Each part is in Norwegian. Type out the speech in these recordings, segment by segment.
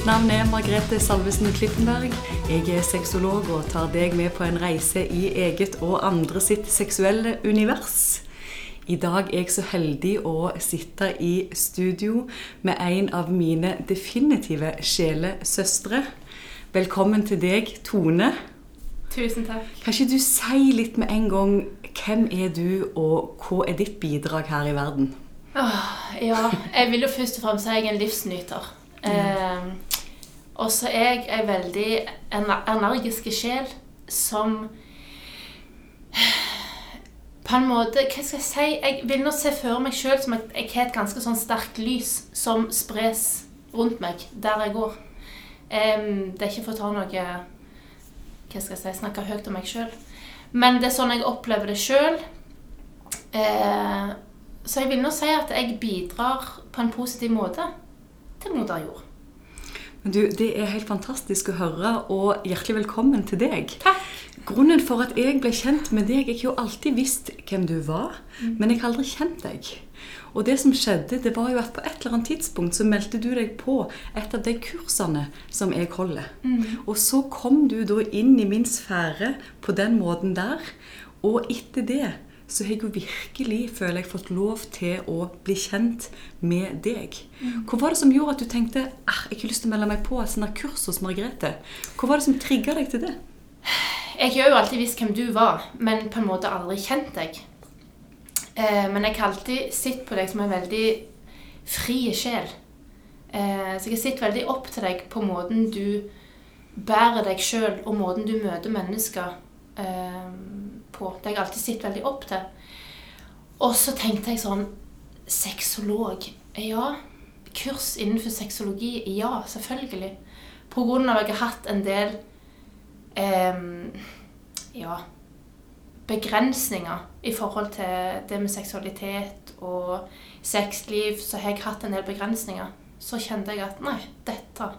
Mitt navn er Margrethe Salvesen Klippenberg. Jeg er sexolog og tar deg med på en reise i eget og andre sitt seksuelle univers. I dag er jeg så heldig å sitte i studio med en av mine definitive sjelesøstre. Velkommen til deg, Tone. Tusen takk. Kan ikke du si litt med en gang hvem er du, og hva er ditt bidrag her i verden? Åh, ja, jeg vil jo først og fremst si jeg er en livsnyter. Eh, og så er jeg ei veldig ener- energisk sjel som På en måte Hva skal jeg si? Jeg vil nå se for meg sjøl som at jeg har et ganske sånn sterkt lys som spres rundt meg der jeg går. Um, det er ikke for å ta noe Hva skal jeg si Snakke høyt om meg sjøl. Men det er sånn jeg opplever det sjøl. Uh, så jeg vil nå si at jeg bidrar på en positiv måte til moder jord. Men du, Det er helt fantastisk å høre, og hjertelig velkommen til deg. Takk. Grunnen for at jeg ble kjent med deg Jeg har jo alltid visst hvem du var, men jeg har aldri kjent deg. Og det som skjedde, det var jo at på et eller annet tidspunkt så meldte du deg på et av de kursene som jeg holder. Og så kom du da inn i min sfære på den måten der. Og etter det så har jeg jo virkelig, føler jeg, fått lov til å bli kjent med deg. Hva var det som gjorde at du tenkte ah, jeg har ikke lyst til å melde meg på et sånt kurs hos Margrethe? Hva var det som trigga deg til det? Jeg har jo alltid visst hvem du var, men på en måte aldri kjent deg. Eh, men jeg har alltid sett på deg som en veldig fri sjel. Eh, så jeg har sett veldig opp til deg på måten du bærer deg sjøl, og måten du møter mennesker på. Det har jeg alltid sett veldig opp til. Og så tenkte jeg sånn Sexolog. Ja. Kurs innenfor sexologi. Ja, selvfølgelig. På grunn av at jeg har hatt en del eh, ja, begrensninger i forhold til det med seksualitet og sexliv, så har jeg hatt en del begrensninger. Så kjente jeg at nei, dette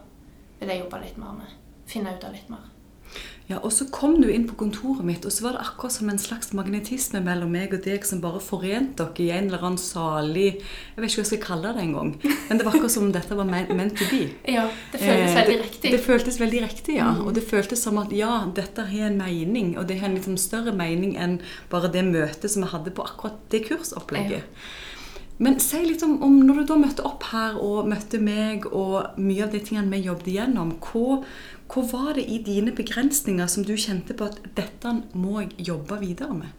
vil jeg jobbe litt mer med. Finne ut av litt mer. Ja, Og så kom du inn på kontoret mitt, og så var det akkurat som en slags magnetisme mellom meg og deg som bare forente dere i en eller annen salig Jeg vet ikke hva jeg skal kalle det engang. Men det var akkurat som om dette var meant to be. Ja, det føles Eh, veldig riktig. Det føltes veldig riktig, ja. Mm. Og det føltes som at ja, dette har en mening, og det har en liksom større mening enn bare det møtet som vi hadde på akkurat det kursopplegget. Men si litt om, om når du da møtte opp her og møtte meg og mye av de tingene vi jobbet igjennom, hva, hva var det i dine begrensninger som du kjente på at dette må jeg jobbe videre med?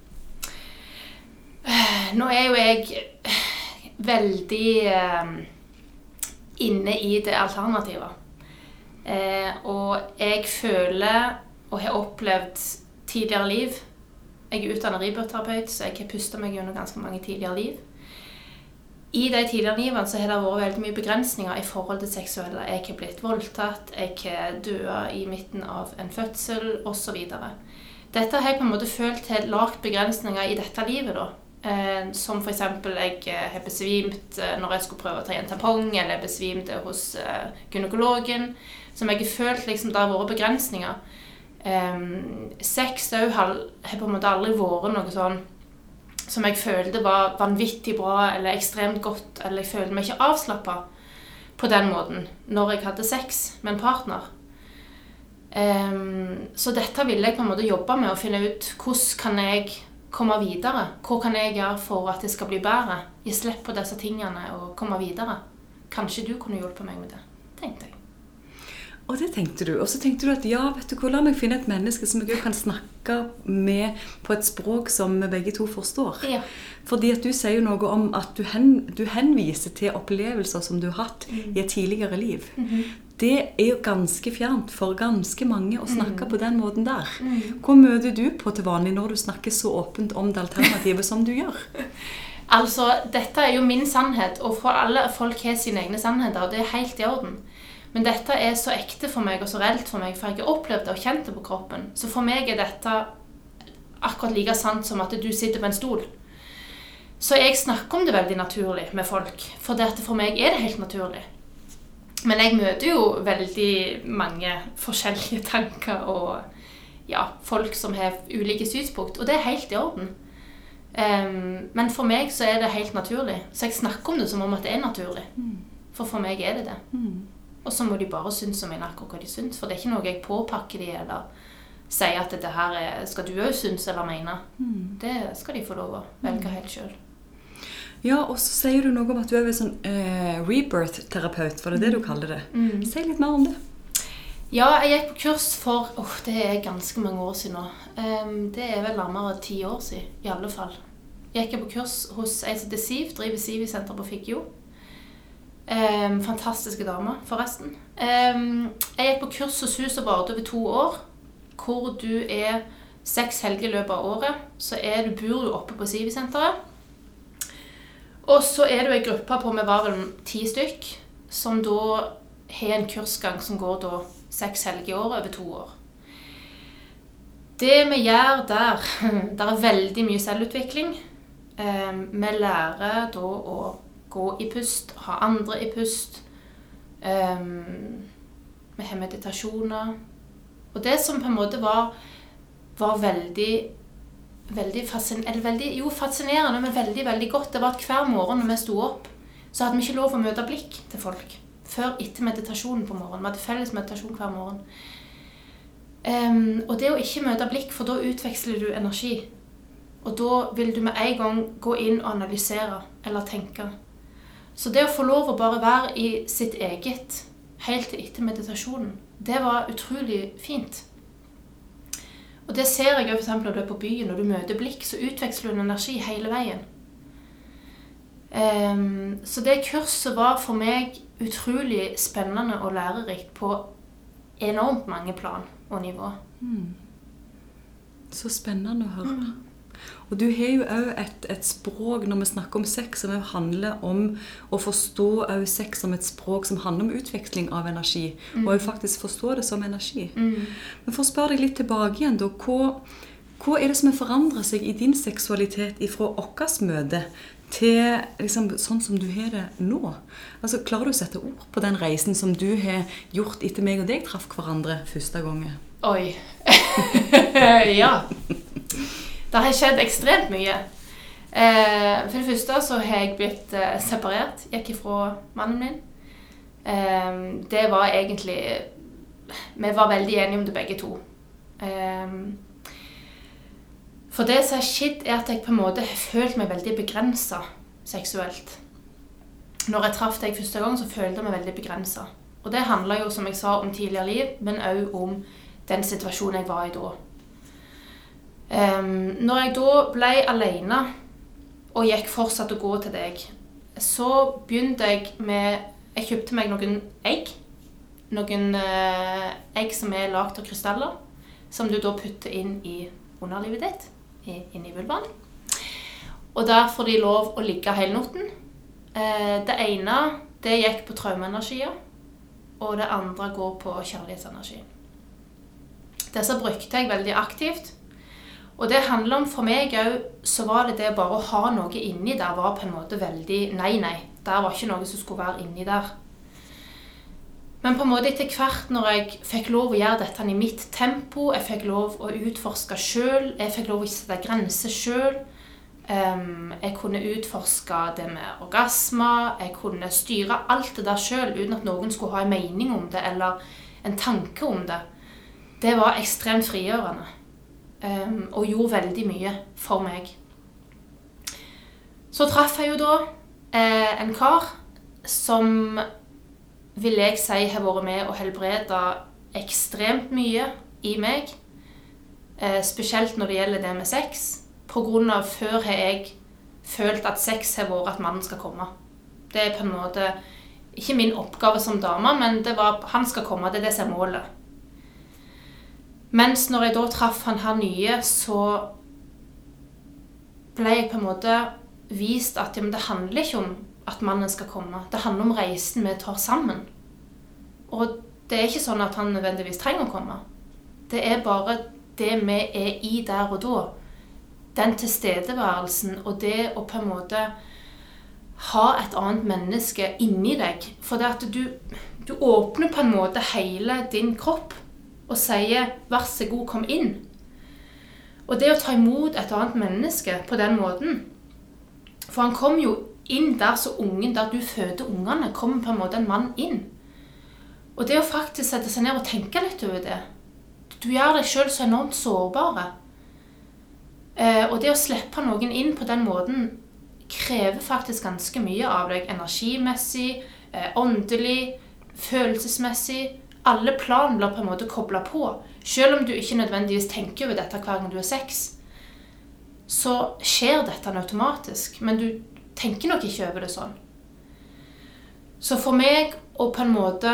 Nå er jo jeg veldig eh, inne i det alternative. Eh, og jeg føler og har opplevd tidligere liv Jeg er utdannet riboterapeut, så jeg har pusta meg gjennom ganske mange tidligere liv. I de tidligere livene så har det vært veldig mye begrensninger i forhold til seksuelle. Jeg har blitt voldtatt, jeg har dødd i midten av en fødsel osv. Dette har jeg på en måte følt har lagt begrensninger i dette livet. da. Eh, som f.eks. jeg eh, har besvimt eh, når jeg skulle prøve å ta igjen tampong, eller jeg besvimte hos eh, gynekologen. Som jeg har følt liksom, det har vært begrensninger. Sex òg har på en måte aldri vært noe sånn som jeg følte var vanvittig bra eller ekstremt godt, eller jeg følte meg ikke avslappa på den måten når jeg hadde sex med en partner. Um, så dette ville jeg på en måte jobbe med å finne ut hvordan kan jeg komme videre. Hva kan jeg gjøre for at det skal bli bedre? Gi slipp på disse tingene og komme videre. Kanskje du kunne hjulpet meg med det, tenkte jeg. Og det tenkte du. Og så tenkte du at ja, vet du hva, la meg finne et menneske som jeg kan snakke med på et språk som vi begge to forstår. Ja. Fordi at du sier jo noe om at du, hen, du henviser til opplevelser som du har hatt i et tidligere liv. Det er jo ganske fjernt for ganske mange å snakke på den måten der. Hvor møter du på til vanlig når du snakker så åpent om det alternativet som du gjør? Altså, dette er jo min sannhet, og for alle folk har sine egne sannheter, og det er helt i orden. Men dette er så ekte for meg og så reelt for meg, for jeg har opplevd det og kjent det på kroppen. Så for meg er dette akkurat like sant som at du sitter på en stol. Så jeg snakker om det veldig naturlig med folk, for dette for meg er det helt naturlig. Men jeg møter jo veldig mange forskjellige tanker og ja, folk som har ulike synspunkt, og det er helt i orden. Um, men for meg så er det helt naturlig. Så jeg snakker om det som om at det er naturlig. For for meg er det det. Og så må de bare synes om mene akkurat hva de syns. For det er ikke noe jeg påpakker de eller sier at dette her er, skal du òg synes eller mene. Mm. Det skal de få lov å velge helt sjøl. Ja, og så sier du noe om at du er en sånn eh, rebirth-terapeut, for det er det du kaller det. Mm. Si litt mer om det. Ja, jeg gikk på kurs for oh, det er ganske mange år siden nå. Um, det er vel nærmere ti år siden, i alle fall. Jeg gikk på kurs hos ei som heter Siv, driver Sivi-senter på Figgjo. Ehm, fantastiske damer, forresten. Um, jeg gikk på kurs hos Hus som varte over to år, hvor du er seks helger i løpet av året. Så er du, bor du oppe på Sivi-senteret. Og så er du ei gruppe på vi var vel ti stykk, som da har en kursgang som går da seks helger i året over to år. Det vi gjør der Det er veldig mye selvutvikling. Um, vi lærer da å gå i pust, ha andre i pust. Um, vi har meditasjoner. Og det som på en måte var, var veldig veldig, fascin veldig jo, fascinerende, men veldig veldig godt, det var at hver morgen når vi sto opp, så hadde vi ikke lov å møte blikk til folk før etter meditasjonen på morgenen. Vi hadde felles meditasjon hver morgen. Um, og det å ikke møte blikk, for da utveksler du energi. Og da vil du med en gang gå inn og analysere eller tenke. Så det å få lov å bare være i sitt eget helt til etter meditasjonen, det var utrolig fint. Og det ser jeg jo f.eks. når du er på byen og du møter blikk, så utveksler du en energi hele veien. Um, så det kurset var for meg utrolig spennende og lærerikt på enormt mange plan og nivå. Mm. Så spennende å høre. Og du har jo òg et, et språk når vi snakker om sex, som handler om å forstå sex som et språk som handler om utveksling av energi. Og også faktisk forstå det som energi. Mm. Men for å spørre deg litt tilbake igjen, da. Hva, hva er det som har forandra seg i din seksualitet ifra vårt møte til liksom, sånn som du har det nå? Altså, Klarer du å sette ord på den reisen som du har gjort etter meg og deg traff hverandre første gangen? Oi. ja. Det har skjedd ekstremt mye. Eh, for det første så har jeg blitt eh, separert. Gikk ifra mannen min. Eh, det var egentlig Vi var veldig enige om det begge to. Eh, for det som har skjedd, er at jeg på en måte har følt meg veldig begrensa seksuelt. Når jeg traff deg første gang, så følte jeg meg veldig begrensa. Og det handla jo, som jeg sa, om tidligere liv, men òg om den situasjonen jeg var i da. Um, når jeg da ble alene og gikk fortsatt å gå til deg, så begynte jeg med Jeg kjøpte meg noen egg. Noen uh, egg som er lagd av krystaller, som du da putter inn i underlivet ditt, inn i vulvaen. Og der får de lov å ligge hele natten. Uh, det ene det gikk på traumeenergier, og det andre går på kjærlighetsenergi. Disse brukte jeg veldig aktivt. Og det handler om for meg òg, så var det det bare å ha noe inni der var på en måte veldig Nei, nei. Der var ikke noe som skulle være inni der. Men på en måte etter hvert når jeg fikk lov å gjøre dette i mitt tempo, jeg fikk lov å utforske sjøl, jeg fikk lov å sette grenser sjøl um, Jeg kunne utforske det med orgasmer, jeg kunne styre alt det der sjøl uten at noen skulle ha en mening om det eller en tanke om det. Det var ekstremt frigjørende. Um, og gjorde veldig mye for meg. Så traff jeg jo da eh, en kar som vil jeg si har vært med og helbreda ekstremt mye i meg. Eh, spesielt når det gjelder det med sex. Av før har jeg følt at sex har vært at mannen skal komme. Det er på en måte ikke min oppgave som dame, men det var han skal komme. Det er det som er målet. Mens når jeg da traff han her nye, så ble jeg på en måte vist at ja, det handler ikke om at mannen skal komme. Det handler om reisen vi tar sammen. Og det er ikke sånn at han nødvendigvis trenger å komme. Det er bare det vi er i der og da. Den tilstedeværelsen og det å på en måte ha et annet menneske inni deg. For det at du, du åpner på en måte hele din kropp og sier 'vær så god, kom inn'. Og det å ta imot et annet menneske på den måten For han kom jo inn der så ungen, der du føder ungene, kommer på en måte en mann inn. Og det å faktisk sette seg ned og tenke litt over det Du gjør deg sjøl så enormt sårbare. Eh, og det å slippe noen inn på den måten krever faktisk ganske mye av deg energimessig, eh, åndelig, følelsesmessig. Alle plan blir på en måte kobla på. Selv om du ikke nødvendigvis tenker over dette hver gang du har sex, så skjer dette automatisk. Men du tenker nok ikke over det sånn. Så for meg å på en måte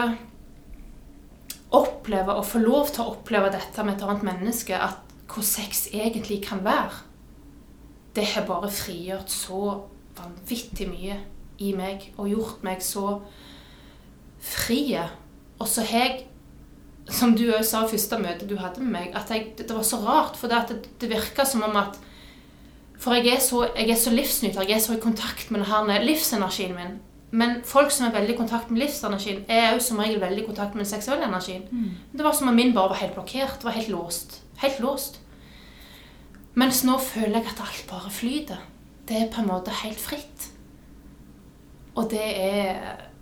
oppleve og få lov til å oppleve dette med et annet menneske, at hvor sex egentlig kan være, det har bare frigjort så vanvittig mye i meg og gjort meg så frie. Og så har jeg, som du òg sa første møte du hadde med meg, at jeg, det var så rart. For det, det, det virka som om at For jeg er, så, jeg er så livsnyter, jeg er så i kontakt med denne livsenergien min. Men folk som er veldig i kontakt med livsenergien, er òg som regel veldig i kontakt med den seksuelle energien. Mm. Det var som om min bare var helt blokkert. var helt låst. Helt låst. Mens nå føler jeg at alt bare flyter. Det er på en måte helt fritt. Og det er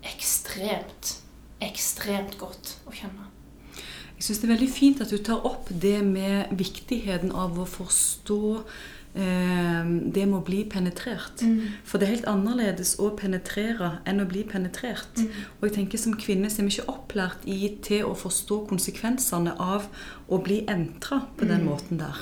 ekstremt, ekstremt godt å kjenne. Jeg syns det er veldig fint at du tar opp det med viktigheten av å forstå eh, det med å bli penetrert. For det er helt annerledes å penetrere enn å bli penetrert. Og jeg tenker som kvinne så er vi ikke opplært i til å forstå konsekvensene av å bli entra på den måten der.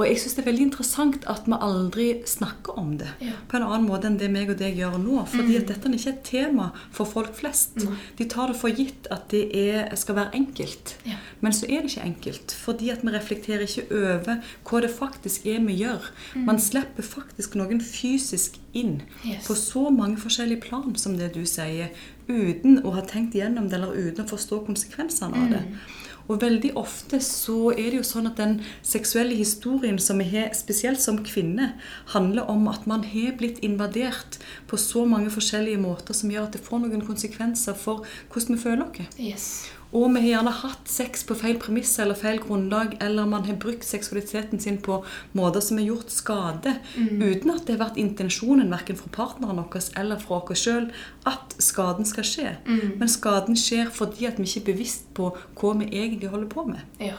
Og jeg syns det er veldig interessant at vi aldri snakker om det Ja. på en annen måte enn det meg og deg gjør nå. Fordi at dette er ikke et tema for folk flest. Mm. De tar det for gitt at det er, skal være enkelt. Ja. Men så er det ikke enkelt. Fordi at vi reflekterer ikke over hva det faktisk er vi gjør. Man slipper faktisk noen fysisk inn Yes. på så mange forskjellige plan som det du sier, uten å ha tenkt gjennom det, eller uten å forstå konsekvensene av det. Og veldig ofte så er det jo sånn at den seksuelle historien som vi har, spesielt som kvinne, handler om at man har blitt invadert på så mange forskjellige måter som gjør at det får noen konsekvenser for hvordan vi føler oss. Yes. Og vi har gjerne hatt sex på feil premiss eller feil grunnlag, eller man har brukt seksualiteten sin på måter som har gjort skade, uten at det har vært intensjonen verken fra partneren vår eller fra oss sjøl at skaden skal skje. Men skaden skjer fordi at vi ikke er bevisst på hva vi egentlig holder på med. Ja.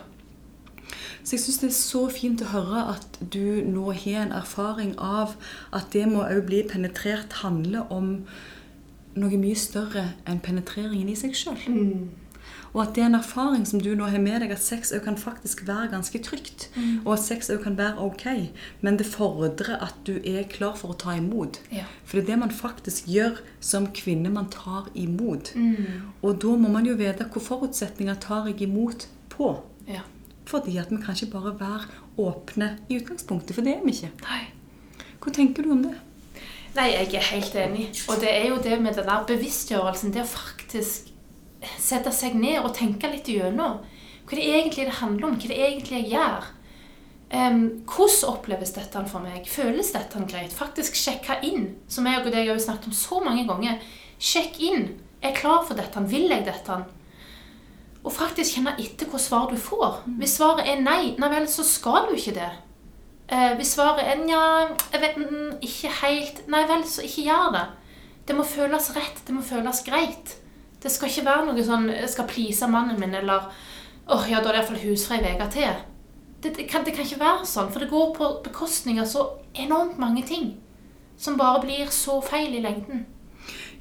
Så jeg syns det er så fint å høre at du nå har en erfaring av at det må òg bli penetrert handler om noe mye større enn penetreringen i seg sjøl. Og at det er en erfaring som du nå har med deg, at sex kan faktisk være ganske trygt. Og at sex kan være ok, men det fordrer at du er klar for å ta imot. Ja. For det er det man faktisk gjør som kvinne. Man tar imot. Og da må man jo vite hvilke forutsetninger tar jeg imot på. ja. Fordi at vi kan ikke bare være åpne i utgangspunktet, for det er vi ikke. Nei. Hva tenker du om det? Nei, jeg er helt enig. Og det er jo det med den bevisstgjørelsen, det å faktisk sette seg ned og tenke litt gjennom Hva det egentlig det handler om, hva det egentlig jeg gjør. Um, hvordan oppleves dette for meg? Føles dette greit? Faktisk sjekke inn, som jeg og deg har snakket om så mange ganger. Sjekk inn. Er jeg klar for dette? Vil jeg dette? Og faktisk kjenne etter hva svar du får. Hvis svaret er nei, nei vel, så skal du ikke det. Eh, hvis svaret er nja, jeg vet mm, ikke helt Nei vel, så ikke gjør det. Det må føles rett. Det må føles greit. Det skal ikke være noe sånn Jeg skal please mannen min, eller åh, ja, da er det iallfall husfrei uke til. Det, det, kan, det kan ikke være sånn, for det går på bekostning av så enormt mange ting. Som bare blir så feil i lengden.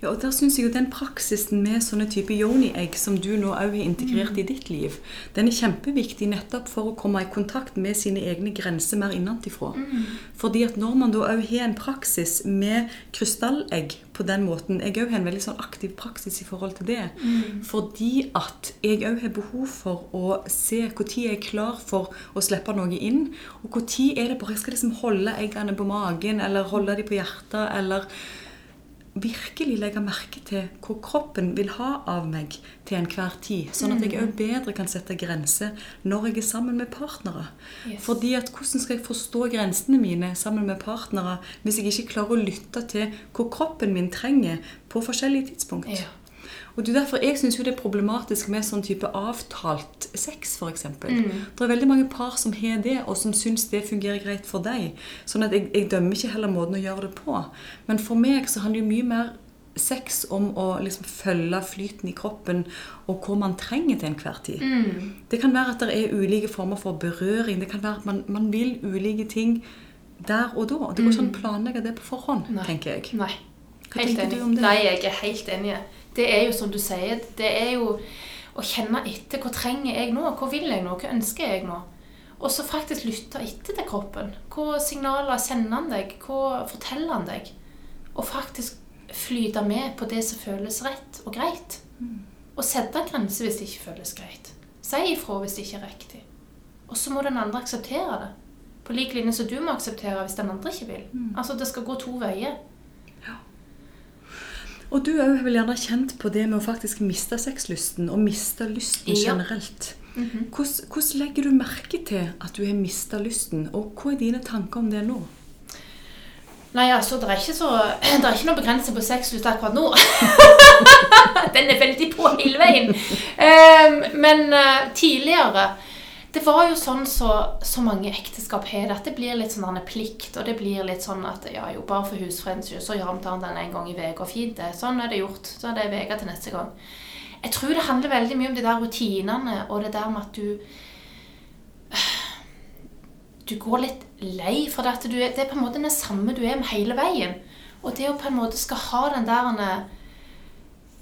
Ja, og der synes jeg jo Den praksisen med sånne type yoni-egg som du nå også har integrert i ditt liv, den er kjempeviktig nettopp for å komme i kontakt med sine egne grenser mer innenfra. Fordi at når man da også har en praksis med krystallegg på den måten Jeg òg har en veldig sånn aktiv praksis i forhold til det. Fordi at jeg òg har behov for å se når jeg er klar for å slippe noe inn, og når er det bare jeg skal liksom holde eggene på magen, eller holde dem på hjertet, eller virkelig legge merke til hva kroppen vil ha av meg til enhver tid. Sånn at jeg òg bedre kan sette grenser når jeg er sammen med partnere. Yes. Fordi at hvordan skal jeg forstå grensene mine sammen med partnere hvis jeg ikke klarer å lytte til hva kroppen min trenger på forskjellige tidspunkt? Ja. Og det er derfor jeg syns det er problematisk med sånn type avtalt sex, f.eks. Mm. Det er veldig mange par som har det, og som syns det fungerer greit for deg. Sånn at jeg, jeg dømmer ikke heller måten å gjøre det på. Men for meg så handler det mye mer sex om å liksom følge flyten i kroppen og hva man trenger til enhver tid. Det kan være at det er ulike former for berøring. Det kan være at man, man vil ulike ting der og da. Det går ikke an å planlegge det på forhånd, Nei. tenker jeg. Nei. Hva Helt tenker enig. du om det? Nei, jeg er helt enig. Det er jo som du sier, det er jo å kjenne etter. Hva trenger jeg nå? Hva vil jeg nå? Hva ønsker jeg nå? Og så faktisk lytte etter til kroppen. Hva signaler sender han deg? Hva forteller han deg? Og faktisk flyte med på det som føles rett og greit. Og sette en grense hvis det ikke føles greit. Si ifra hvis det ikke er riktig. Og så må den andre akseptere det. På lik linje som du må akseptere hvis den andre ikke vil. Altså, det skal gå to veier. Og du òg har vel gjerne kjent på det med å faktisk miste sexlysten, og miste lysten Ja. generelt. hvordan, hvordan legger du merke til at du har mista lysten, og hva er dine tanker om det nå? Nei, altså, det er ikke, så, det er ikke noe begrensning på sexlyst akkurat nå. Den er veldig på hele veien. Um, men uh, tidligere Det var jo sånn så, så mange ekteskap har det, at det blir litt sånn en plikt. Og det blir litt sånn at ja, jo, bare for husfredens skyld, så gjør vi den en gang i uka. Fint, det. Sånn er det gjort. Så er det ei til neste gang. Jeg tror det handler veldig mye om de der rutinene og det der med at du du går litt lei, for det, du det er på en måte det samme du er med hele veien. Og det å på en måte skal ha den der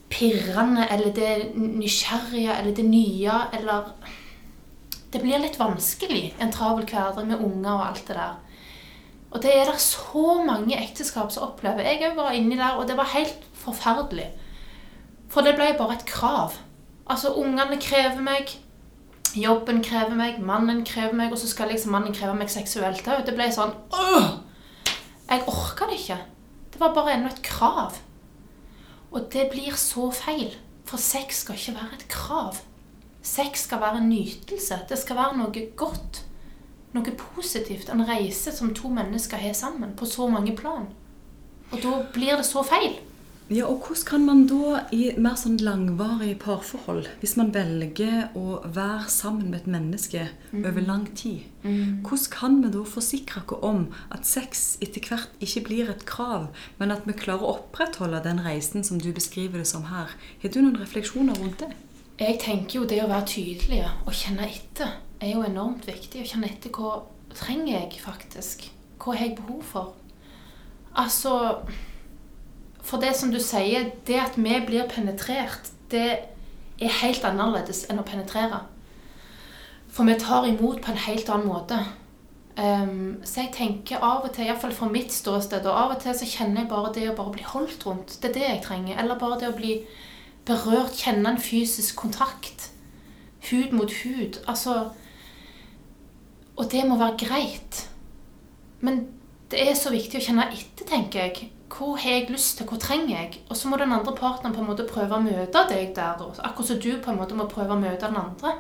pirrende, eller det nysgjerrige, eller det nye, eller Det blir litt vanskelig en travel hverdag med unger og alt det der. Og det er det så mange ekteskap som opplever. Jeg var inni der, og det var helt forferdelig. For det ble bare et krav. Altså, ungene krever meg, Jobben krever meg, mannen krever meg, og så skal liksom mannen kreve meg seksuelt òg. Det ble sånn Åh! Jeg orka det ikke. Det var bare enda et krav. Og det blir så feil. For sex skal ikke være et krav. Sex skal være en nytelse. Det skal være noe godt. Noe positivt. En reise som to mennesker har sammen på så mange plan. Og da blir det så feil. Ja, og hvordan kan man da i mer sånn langvarige parforhold, hvis man velger å være sammen med et menneske over lang tid, hvordan kan vi da forsikre oss om at sex etter hvert ikke blir et krav, men at vi klarer å opprettholde den reisen som du beskriver det som her? Har du noen refleksjoner rundt det? Jeg tenker jo det å være tydelig og kjenne etter er jo enormt viktig. Å kjenne etter hva trenger jeg faktisk? Hva har jeg behov for? Altså For det som du sier, det at vi blir penetrert, det er helt annerledes enn å penetrere. For vi tar imot på en helt annen måte. Um, så jeg tenker av og til, iallfall fra mitt ståsted, og av og til så kjenner jeg bare det å bare bli holdt rundt. Det er det jeg trenger. Eller bare det å bli berørt, kjenne en fysisk kontakt. Hud mot hud. Altså Og det må være greit. Men det er så viktig å kjenne etter, tenker jeg. Hvor har jeg lyst til? Hvor trenger jeg? Og så må den andre partneren på en måte prøve å møte deg der. Akkurat som du på en måte må prøve å møte den andre.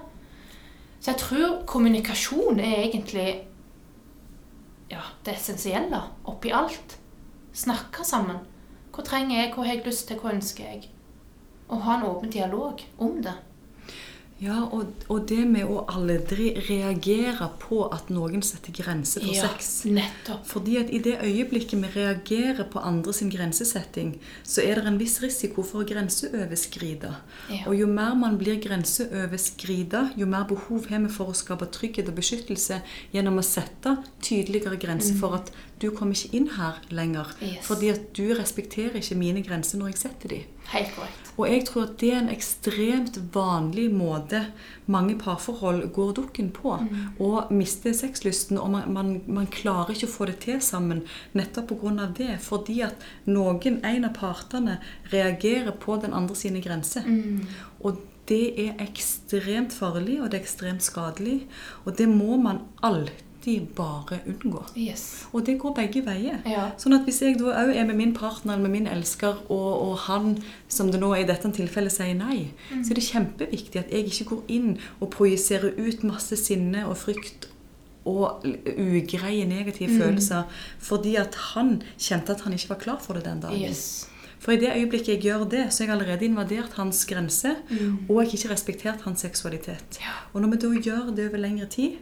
Så jeg tror kommunikasjon er egentlig ja, det essensielle oppi alt. Snakke sammen. Hvor trenger jeg? Hvor har jeg lyst til? Hva ønsker jeg? Og ha en åpen dialog om det. Ja, og, og det med å aldri reagere på at noen setter grenser for sex. nettopp. Fordi at i det øyeblikket vi reagerer på andre sin grensesetting, så er det en viss risiko for å grenseoverskride. Ja. Og jo mer man blir grenseoverskrida, jo mer behov har vi for å skape trygghet og beskyttelse gjennom å sette tydeligere grenser for at du kommer ikke inn her lenger. Mm. Yes. Fordi at du respekterer ikke mine grenser når jeg setter de. Helt korrekt. Og jeg tror at det er en ekstremt vanlig måte mange parforhold går dukken på. Og mister sexlysten, og man, man, man klarer ikke å få det til sammen nettopp pga. det. Fordi at noen, en av partene, reagerer på den andre sine grenser. Og det er ekstremt farlig, og det er ekstremt skadelig. Og det må man alltid bare unngå. Yes. Og det går begge veier. Ja. Sånn at hvis jeg da òg er med min partner eller med min elsker, og, og han, som det nå er i dette tilfellet, sier nei, så er det kjempeviktig at jeg ikke går inn og projiserer ut masse sinne og frykt og ugreie negative følelser fordi at han kjente at han ikke var klar for det den dagen. Yes. For i det øyeblikket jeg gjør det, så har jeg allerede invadert hans grense, og jeg har ikke respektert hans seksualitet. Ja. Og når vi da gjør det over lengre tid,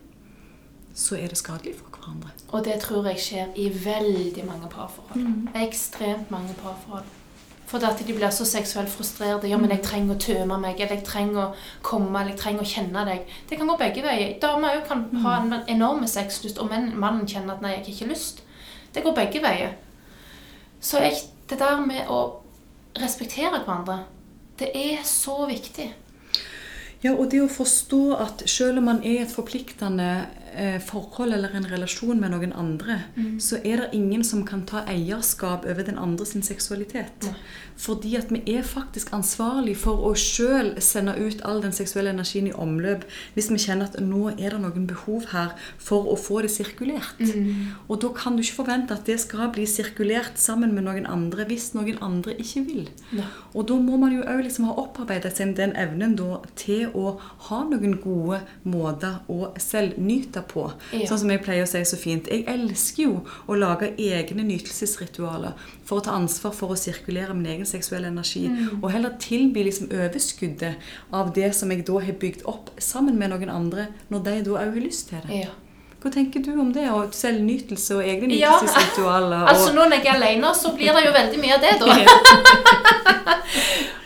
så er det skadelig for hverandre. Og det tror jeg skjer i veldig mange parforhold. Ekstremt mange parforhold. For at de blir så seksuelt frustrerte. Ja, men jeg trenger å tømme meg, eller jeg trenger å komme, eller jeg trenger å kjenne deg. Det kan gå begge veier. Damer kan ha en enorm sexlyst, og mannen kjenner at 'nei, jeg har ikke lyst'. Det går begge veier. Så jeg, det der med å respektere hverandre, det er så viktig. Ja, og det å forstå at selv om man er et forpliktende forhold eller en relasjon med noen andre, så er det ingen som kan ta eierskap over den andre sin seksualitet. Ja. Fordi at vi er faktisk ansvarlig for å sjøl sende ut all den seksuelle energien i omløp hvis vi kjenner at nå er det noen behov her for å få det sirkulert. Og da kan du ikke forvente at det skal bli sirkulert sammen med noen andre hvis noen andre ikke vil. Ja. Og da må man jo òg liksom ha opparbeidet seg den evnen da til å ha noen gode måter å selvnyte på. Ja. Sånn som jeg pleier å si så fint. Jeg elsker jo å lage egne nytelsesritualer for å ta ansvar for å sirkulere min egen seksuelle energi. Og heller tilby liksom overskuddet av det som jeg da har bygd opp sammen med noen andre, når de da òg har lyst til det. Ja. Hva tenker du om det? Og selvnytelse og egne Ja. nytelsesritualer? og- Altså Når jeg er alene, så blir det jo veldig mye av det, da.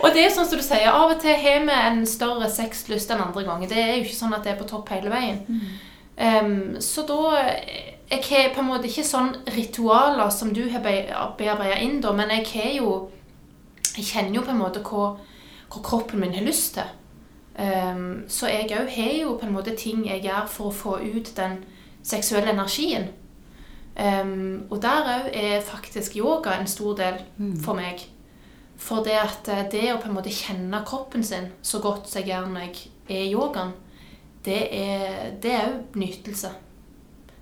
Og det er sånn som du sier, av og til har vi en større sexlyst enn andre ganger. Det er jo ikke sånn at det er på topp hele veien. Em, så da Jeg har på en måte ikke sånn ritualer som du har bearbeida inn, da, men jeg har jo Jeg kjenner jo på en måte hva, hva kroppen min har lyst til. Um, så jeg òg har jo på en måte ting jeg gjør for å få ut den seksuelle energien. Um, og der òg er faktisk yoga en stor del for meg. For det at eh, det å på en måte kjenne kroppen sin så godt som jeg gjør når jeg er i yogaen, det er det er òg nytelse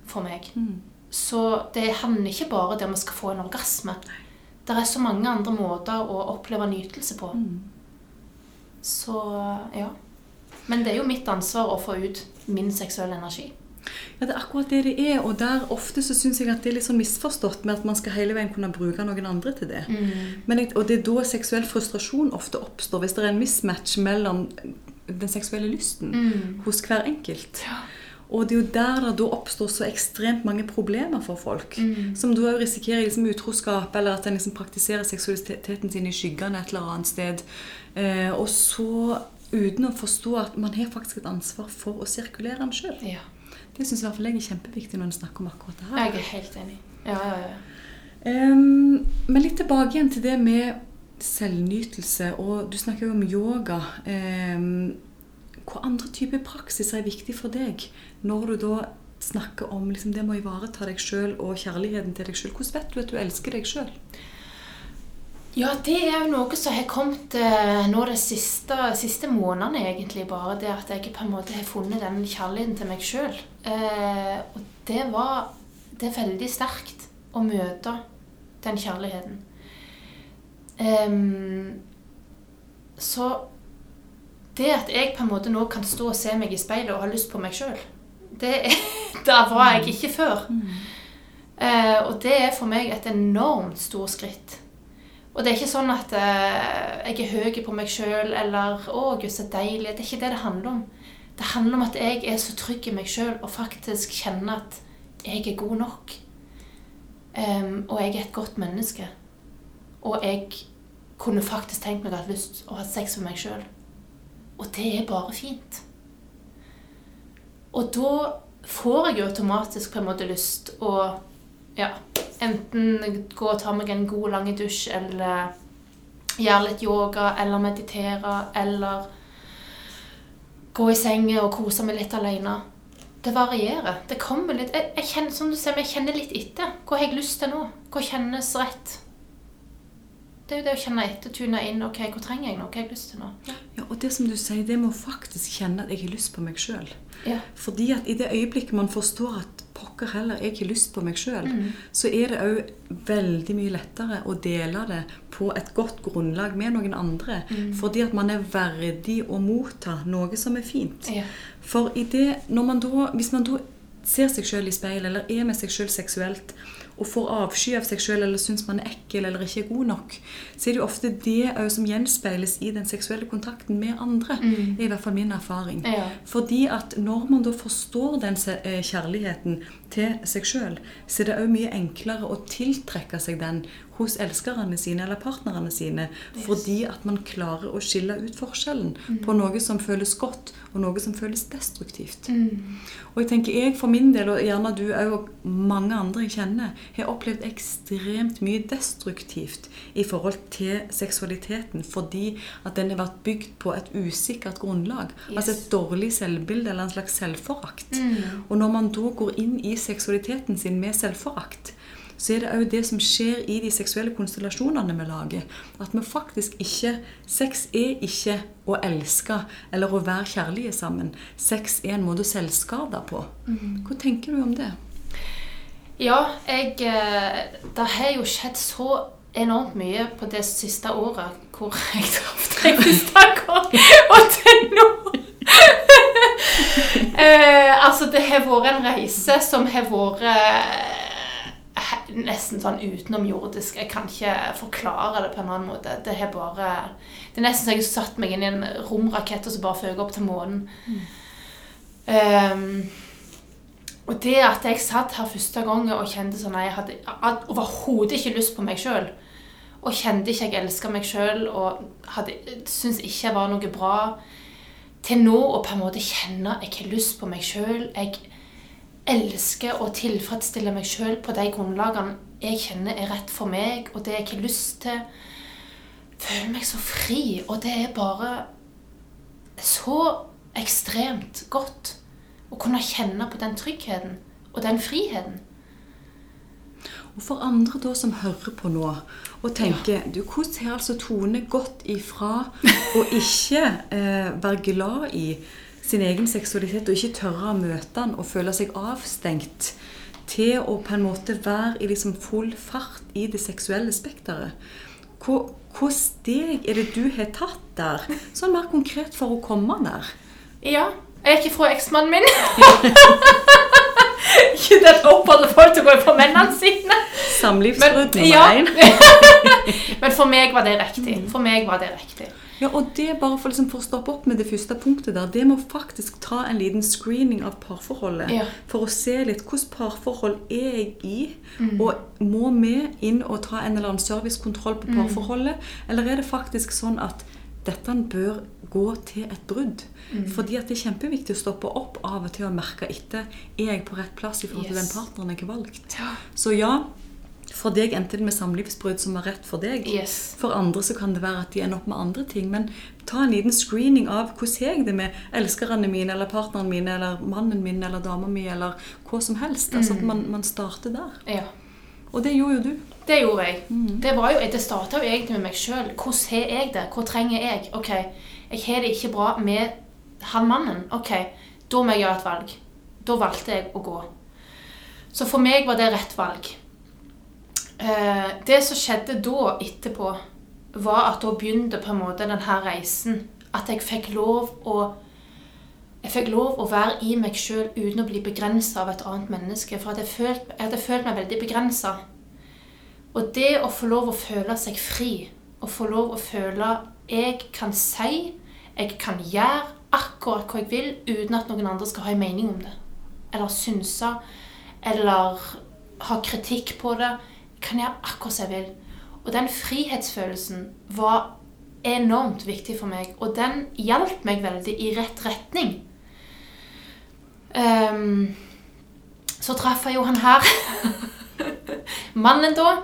for meg. Mm. Så det handler ikke bare om at vi skal få en orgasme. Det er så mange andre måter å oppleve nytelse på. Mm. Så ja. Men det er jo mitt ansvar å få ut min seksuelle energi. Ja, det er akkurat det det er. Og der ofte så syns jeg at det er litt sånn misforstått med at man skal hele veien kunne bruke noen andre til det. Men og det er da seksuell frustrasjon ofte oppstår, hvis det er en mismatch mellom den seksuelle lysten hos hver enkelt. Og det er jo der det da oppstår så ekstremt mange problemer for folk. Som da risikerer liksom utroskap, eller at en liksom praktiserer seksualiteten sin i skyggene et eller annet sted. Eh, og så uten å forstå at man har faktisk et ansvar for å sirkulere den sjøl. Ja. Det syns jeg er kjempeviktig når en snakker om akkurat det her. Jeg er helt enig. Ja, ja, ja. Um, men litt tilbake igjen til det med selvnytelse, og du snakker jo om yoga. Hvilke andre typer praksis er viktig for deg når du da snakker om liksom, det med å ivareta deg sjøl og kjærligheten til deg sjøl? Hvordan vet du at du elsker deg sjøl? Ja, det er jo noe som har kommet eh, nå de siste, siste månedene, egentlig. Bare det at jeg på en måte har funnet den kjærligheten til meg sjøl. Eh, og det var Det er veldig sterkt å møte den kjærligheten. Em, så det at jeg på en måte nå kan stå og se meg i speilet og ha lyst på meg sjøl, det Der var jeg ikke før. Uh, og det er for meg et enormt stort skritt. Og det er ikke sånn at uh, jeg er høy på meg sjøl eller 'Å, gud, så deilig'. Det er ikke det det handler om. Det handler om at jeg er så trygg i meg sjøl og faktisk kjenner at jeg er god nok. Um, og jeg er et godt menneske. Og jeg kunne faktisk tenkt meg å ha lyst å ha sex med meg sjøl. Og det er bare fint. Og da får jeg jo automatisk på en måte lyst å ja, enten gå og ta meg en god, lang dusj, eller gjøre litt yoga, eller meditere, eller gå i senga og kose meg litt alene. Det varierer. Det kommer litt Jeg, jeg kjenner, som du ser, jeg kjenner litt etter. Hva har jeg lyst til nå? Hva kjennes rett? Det er jo det å kjenne etter, tune inn. Ok, Hvor trenger jeg nå? Hva har jeg lyst til nå? Ja. Og det som du sier, det med å faktisk kjenne at jeg har lyst på meg sjøl. Ja. Fordi at i det øyeblikket man forstår at pokker heller, jeg har lyst på meg sjøl, så er det òg veldig mye lettere å dele det på et godt grunnlag med noen andre. Fordi at man er verdig å motta noe som er fint. Ja. For i det, når man da, hvis man da ser seg sjøl i speil, eller er med seg sjøl seksuelt, og får avsky av seg sjøl eller syns man er ekkel eller ikke er god nok, så er det jo ofte det som gjenspeiles i den seksuelle kontakten med andre. Mm. er i hvert fall min erfaring. Ja. Fordi at når man da forstår den eh, kjærligheten til seg sjøl, så er det òg mye enklere å tiltrekke seg den hos elskerne sine eller partnerne sine. Fordi at man klarer å skille ut forskjellen på noe som føles godt, og noe som føles destruktivt. Og jeg tenker jeg for min del, og gjerne du òg, og mange andre jeg kjenner, har opplevd ekstremt mye destruktivt i forhold til seksualiteten. Fordi at den har vært bygd på et usikkert grunnlag. Altså et dårlig selvbilde eller en slags selvforakt. Og når man da går inn i seksualiteten sin med selvforakt, så er det òg det som skjer i de seksuelle konstellasjonene vi lager. At vi faktisk ikke Sex er ikke å elske eller å være kjærlige sammen. Sex er en måte å selvskade på. Hva tenker du om det? Ja, jeg eh, Det har jo skjedd så enormt mye på det siste året hvor jeg traff deg første gang, og til nå. eh, altså, det har vært en reise som har vært eh, nesten sånn utenomjordisk. Jeg kan ikke forklare det på en annen måte. Det er bare Det er nesten så jeg har satt meg inn i en romrakett og så bare føk opp til månen. Ehm, og det at jeg satt her første gang og kjente sånn Jeg hadde had- overhodet ikke lyst på meg sjøl. Og kjente ikke jeg elska meg sjøl og hadde- syntes ikke jeg var noe bra. Til nå å på en måte kjenne jeg har lyst på meg sjøl. Jeg elsker å tilfredsstille meg sjøl på de grunnlagene jeg kjenner er rett for meg, og det jeg har lyst til. Føler meg så fri, og det er bare så ekstremt godt å kunne kjenne på den tryggheten og den friheten. Og for andre da som hører på nå og tenker du, Hvordan har altså Tone gått ifra å ikke eh, være glad i sin egen seksualitet og ikke tørre å møte den og føle seg avstengt, til å på en måte være i liksom full fart i det seksuelle spekteret? Hva, hva steg er det du har tatt der, sånn mer konkret for å komme der? Ja. Jeg er ikke fra eksmannen min. ikke den oppfordrer folk til å gå fra mennene sine. Samlivsbrudd nummer ja. Men for meg var det riktig. For meg var det riktig. Ja, og det bare for, liksom, for å stoppe opp med det første punktet der, det må faktisk ta en liten screening av parforholdet. Ja. For å se litt hvordan parforhold er jeg i, Mm. og må vi inn og ta en eller annen servicekontroll på Mm. parforholdet, eller er det faktisk sånn at dette bør gå til et brudd? Mm. Fordi at det er kjempeviktig å stoppe opp av og til og merke etter er jeg på rett plass i forhold til Yes. den partneren jeg har valgt. Så ja, for deg endte det med samlivsbrudd som var rett for deg. Yes. For andre så kan det være at de ender opp med andre ting. Men ta en liten screening av hvordan har jeg det med elskerne mine, eller partneren min, eller mannen min, eller dama mi, eller hva som helst. Altså at man, man starter der. Ja. Og det gjorde jo du. Det gjorde jeg. Det, var jo, det starta jo egentlig med meg sjøl. Hvordan har jeg det? Hva trenger jeg? Ok, jeg har det ikke bra med han mannen. Ok, da må jeg gjøre et valg. Da valgte jeg å gå. Så for meg var det rett valg. Eh, det som skjedde da etterpå, var at da begynte på en måte denne reisen. At jeg fikk lov å jeg fikk lov å være i meg sjøl uten å bli begrensa av et annet menneske. For jeg, følt, jeg hadde følt meg veldig begrensa. Og det å få lov å føle seg fri, å få lov å føle jeg kan si, jeg kan gjøre akkurat hva jeg vil, uten at noen andre skal ha en mening om det. Eller synse, eller ha kritikk på det. Kan gjøre akkurat som jeg vil. Og den frihetsfølelsen var enormt viktig for meg, og den hjalp meg veldig i rett retning. Um, så traff jeg jo han her. Mannen da.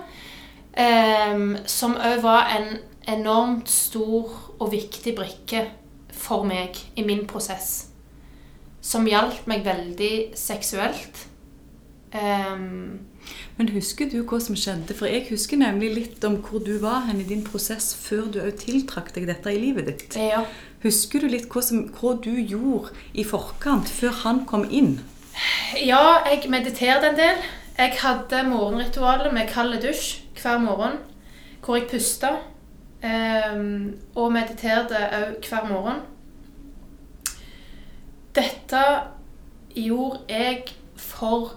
Um, som òg var en enormt stor og viktig brikke for meg i min prosess. Som hjalp meg veldig seksuelt. Ehm, Men husker du hva som skjedde? For jeg husker nemlig litt om hvor du var hen i din prosess før du òg tiltrakk deg dette i livet ditt. ja. Husker du litt hva, som, hva du gjorde i forkant, før han kom inn? ja, jeg mediterte en del. Jeg hadde morgenritualet med kald dusj hver morgen. Hvor jeg pusta. ehm, og mediterte òg hver morgen. Dette gjorde jeg for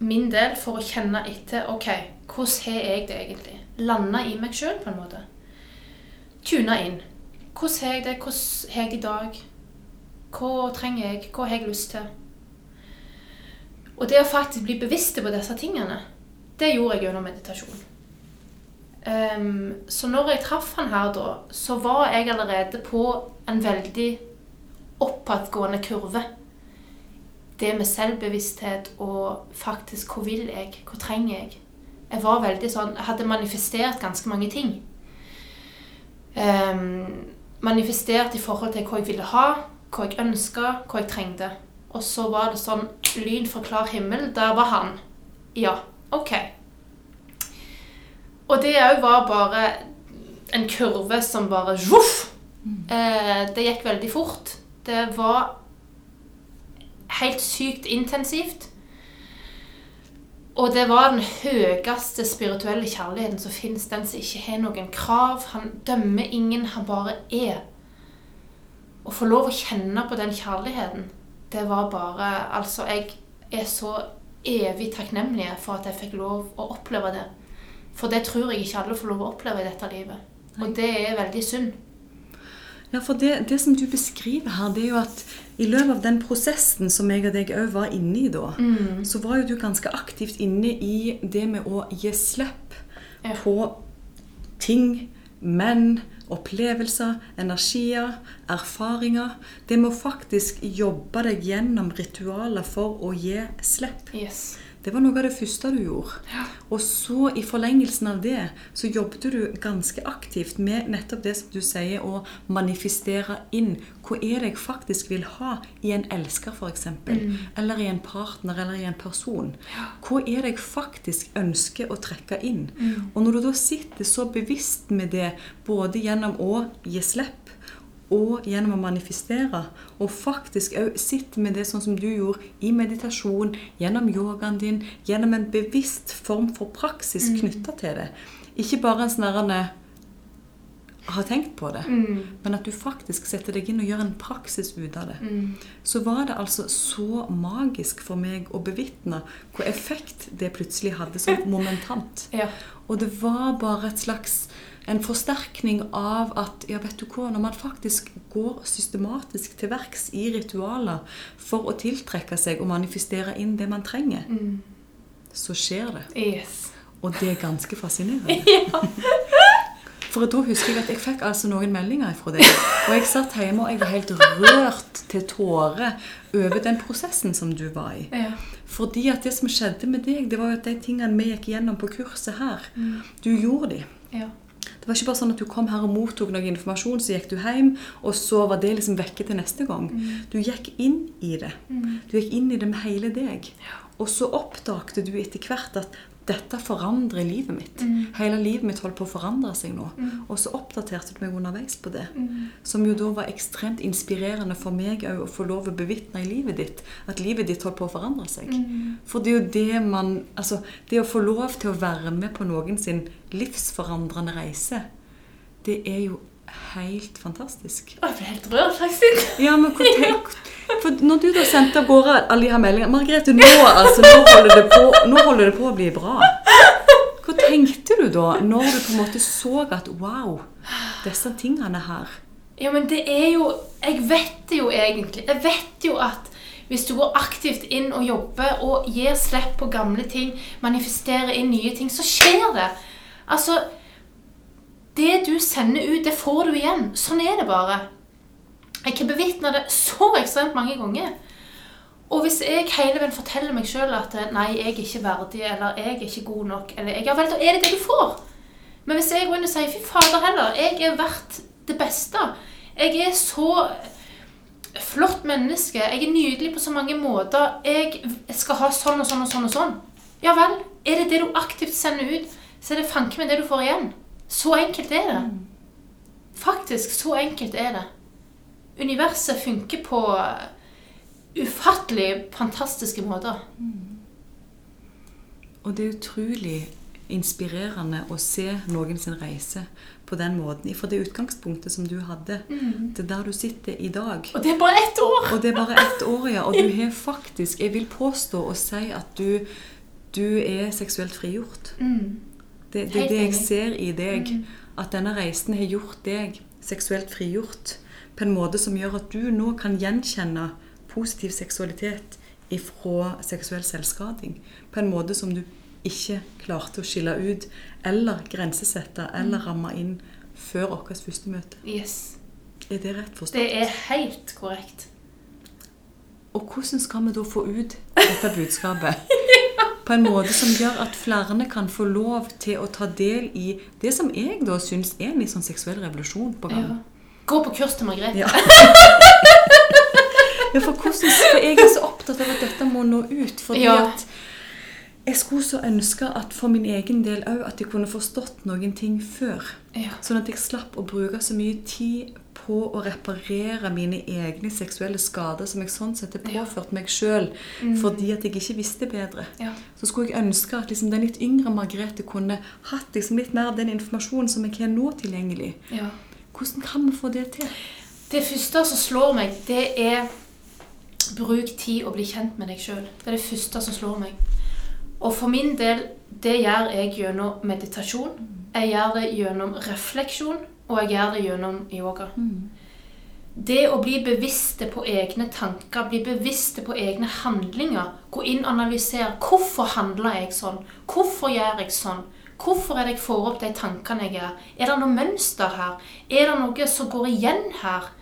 min del for å kjenne etter ok, hvordan har jeg det egentlig. Lande i meg sjøl, på en måte. Tune inn. Hvordan har jeg det? Hvordan har jeg det i dag? Hva trenger jeg? Hva har jeg lyst til? Og det å faktisk bli bevisst på disse tingene, det gjorde jeg gjennom meditasjon. Um, så når jeg traff han her da, så var jeg allerede på en veldig oppadgående kurve. Det med selvbevissthet og faktisk hvor vil jeg, hvor trenger jeg. Jeg var veldig sånn, jeg hadde manifestert ganske mange ting. Um, manifestert i forhold til hva jeg ville ha, hva jeg ønska, hva jeg trengte. Og så var det sånn lyn fra klar himmel. Der var han. Ja, OK. Og det òg var bare en kurve som bare voff! Eh, det gikk veldig fort. Det var helt sykt intensivt. Og det var den høyeste spirituelle kjærligheten som fins. Den som ikke har noen krav. Han dømmer ingen, han bare er. Å få lov å kjenne på den kjærligheten, det var bare Altså, jeg er så evig takknemlig for at jeg fikk lov å oppleve det. For det tror jeg ikke alle får lov å oppleve i dette livet. Og det er veldig synd. Ja, for det, det, som du beskriver her, det er jo at i løpet av den prosessen som jeg og deg òg var inne i da, mm. så var jo du ganske aktivt inne i det med å gi slipp ja. på ting, menn, opplevelser, energier, erfaringer. Det med å faktisk jobbe deg gjennom ritualer for å gi slipp. Yes. Det var noe av det første du gjorde. Ja. Og så, i forlengelsen av det, så jobbet du ganske aktivt med nettopp det som du sier, å manifestere inn. Hva er det jeg faktisk vil ha i en elsker, f.eks.? Mm. Eller i en partner, eller i en person? Hva er det jeg faktisk ønsker å trekke inn? Mm. Og når du da sitter så bevisst med det, både gjennom å gi slipp og gjennom å manifestere. Og faktisk òg sitte med det sånn som du gjorde i meditasjon, gjennom yogaen din, gjennom en bevisst form for praksis mm. knytta til det. Ikke bare en sånn har tenkt på det, mm. men at du faktisk setter deg inn og gjør en praksis ut av det. Mm. Så var det altså så magisk for meg å bevitne hvor effekt det plutselig hadde sånn momentant. ja. Og det var bare et slags en forsterkning av at ja, vet du hva, når man faktisk går systematisk til verks i ritualer for å tiltrekke seg og manifestere inn det man trenger, mm. så skjer det. Yes. Og det er ganske fascinerende. ja. For da husker jeg at jeg fikk altså noen meldinger fra deg. Og jeg satt hjemme og jeg var helt rørt til tårer over den prosessen som du var i. Ja. Fordi at det som skjedde med deg, det var jo at de tingene vi gikk gjennom på kurset her, mm. du gjorde de. Ja. Det var ikke bare sånn at du kom her og mottok noe informasjon, så gikk du hjem, og så var det liksom vekke til neste gang. Mm. Du gikk inn i det. Mm. Du gikk inn i det med hele deg. Og så oppdagte du etter hvert at dette forandrer livet mitt. Mm. Hele livet mitt holdt på å forandre seg nå. Mm. Og så oppdaterte du meg underveis på det. Mm. Som jo da var ekstremt inspirerende for meg å få lov å bevitne i livet ditt. At livet ditt holdt på å forandre seg. Mm. For det er jo det man Altså, det å få lov til å være med på noen sin livsforandrende reise, det er jo helt fantastisk. Jeg ble helt rørt, faktisk. Ja, men hvor tenk, for når du da sendte av gårde alle de her meldingene Margrethe, nå, altså, nå, holder på, nå, holder det på, å bli bra. Hva tenkte du da, når du på en måte så at wow, disse tingene her Ja, men det er jo Jeg vet det jo egentlig. Jeg vet jo at hvis du går aktivt inn og jobber og gir slipp på gamle ting, manifesterer inn nye ting, så skjer det. Altså Det du sender ut, det får du igjen. Sånn er det bare. Jeg har bevitna det så ekstremt mange ganger. Og hvis jeg hele veien forteller meg sjøl at nei, jeg er ikke verdig, eller jeg er ikke god nok, eller Ja vel, da er det det du får. Men hvis jeg går inn og sier fy fader heller, jeg er verdt det beste. Jeg er så flott menneske. Jeg er nydelig på så mange måter. Jeg skal ha sånn og sånn og sånn og sånn. Ja vel. Er det det du aktivt sender ut, så er det fanken meg det du får igjen. Så enkelt er det. Faktisk, så enkelt er det universet funker på ufattelig fantastiske måter. Og det er utrolig inspirerende å se noen sin reise på den måten. Fra det utgangspunktet som du hadde, mm. til der du sitter i dag. Og det er bare ett år! Og det er bare ett år, ja. Og du har faktisk, jeg vil påstå og si at du du er seksuelt frigjort. Mm. Det, det er det jeg ser i deg. Mm. At denne reisen har gjort deg seksuelt frigjort på en måte som gjør at du nå kan gjenkjenne positiv seksualitet ifra seksuell selvskading. På en måte som du ikke klarte å skille ut eller grensesette eller ramme inn før vårt første møte. Yes. Er det rett forstått? Det er helt korrekt. Og hvordan skal vi da få ut dette budskapet? På en måte som gjør at flere kan få lov til å ta del i det som jeg da syns er en litt sånn seksuell revolusjon på gang. Ja. Gå på kurs til Margrethe. Ja. ja, for hvordan For jeg er så opptatt av at dette må nå ut. Fordi Ja. at jeg skulle så ønske at for min egen del òg at jeg kunne forstått noen ting før. Sånn at jeg slapp å bruke så mye tid på å reparere mine egne seksuelle skader som jeg sånn sett har påført meg sjøl fordi at jeg ikke visste bedre. Ja. Så skulle jeg ønske at liksom den litt yngre Margrethe kunne hatt liksom litt mer av den informasjonen som jeg har nå tilgjengelig. ja. Hvordan kan vi få det til? Det første som slår meg, det er bruk tid og bli kjent med deg sjøl. Det er det første som slår meg. Og for min del, det gjør jeg gjennom meditasjon. Jeg gjør det gjennom refleksjon, og jeg gjør det gjennom yoga. Det å bli bevisste på egne tanker, bli bevisste på egne handlinger, gå inn og analysere hvorfor handler jeg sånn, hvorfor gjør jeg sånn, hvorfor er det jeg får opp de tankene jeg gjør, er det noe mønster her, er det noe som går igjen her?